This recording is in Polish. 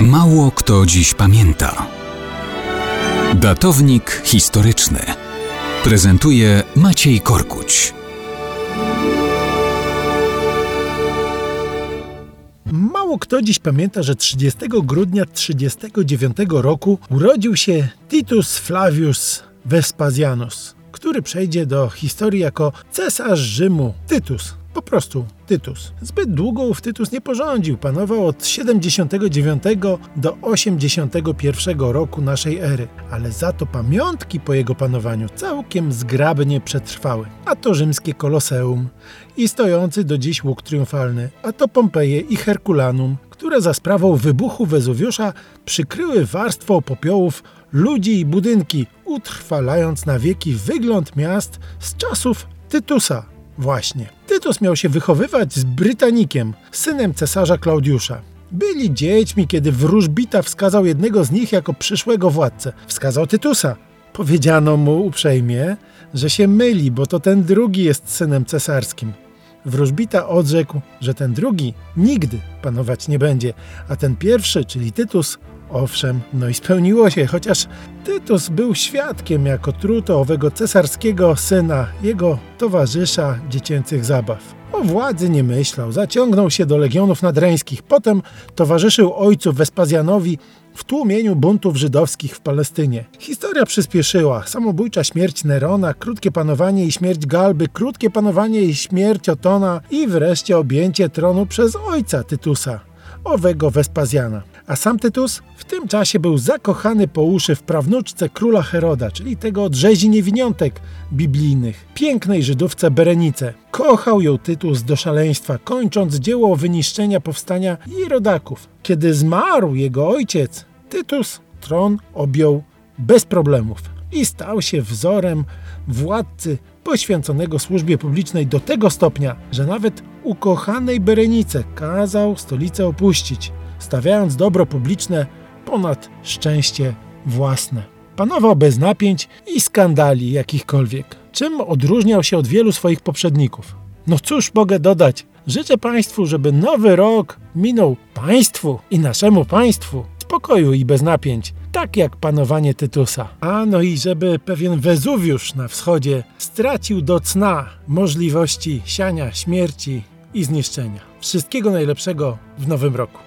Mało kto dziś pamięta. Datownik historyczny prezentuje Maciej Korkuć. Mało kto dziś pamięta, że 30 grudnia 39 roku urodził się Titus Flavius Vespasianus, który przejdzie do historii jako cesarz Rzymu. Tytus, po prostu Tytus. Zbyt długo ów Tytus nie porządził. Panował od 79 do 81 roku naszej ery, ale za to pamiątki po jego panowaniu całkiem zgrabnie przetrwały. A to rzymskie koloseum i stojący do dziś łuk triumfalny, a to Pompeje i Herkulanum, które za sprawą wybuchu Wezuwiusza przykryły warstwą popiołów ludzi i budynki, utrwalając na wieki wygląd miast z czasów Tytusa. Właśnie. Tytus miał się wychowywać z Brytanikiem, synem cesarza Klaudiusza. Byli dziećmi, kiedy wróżbita wskazał jednego z nich jako przyszłego władcę. Wskazał Tytusa. Powiedziano mu uprzejmie, że się myli, bo to ten drugi jest synem cesarskim. Wróżbita odrzekł, że ten drugi nigdy panować nie będzie, a ten pierwszy, czyli Tytus, owszem, no i spełniło się, chociaż Tytus był świadkiem jako truto owego cesarskiego syna, jego towarzysza dziecięcych zabaw. O władzy nie myślał, zaciągnął się do legionów nadreńskich, potem towarzyszył ojcu Wespazjanowi w tłumieniu buntów żydowskich w Palestynie. Historia przyspieszyła. Samobójcza śmierć Nerona, krótkie panowanie i śmierć Galby, krótkie panowanie i śmierć Otona i wreszcie objęcie tronu przez ojca Tytusa, owego Wespazjana. A sam Tytus w tym czasie był zakochany po uszy w prawnuczce króla Heroda, czyli tego od rzezi niewiniątek biblijnych, pięknej Żydówce Berenice. Kochał ją Tytus do szaleństwa, kończąc dzieło wyniszczenia powstania i rodaków. Kiedy zmarł jego ojciec, Tytus tron objął bez problemów i stał się wzorem władcy poświęconego służbie publicznej do tego stopnia, że nawet ukochanej Berenice kazał stolicę opuścić stawiając dobro publiczne ponad szczęście własne. Panował bez napięć i skandali jakichkolwiek, czym odróżniał się od wielu swoich poprzedników. No cóż mogę dodać? Życzę Państwu, żeby nowy rok minął Państwu i naszemu Państwu spokoju i bez napięć, tak jak panowanie Tytusa. A no i żeby pewien Wezuwiusz na wschodzie stracił do cna możliwości siania śmierci i zniszczenia. Wszystkiego najlepszego w nowym roku.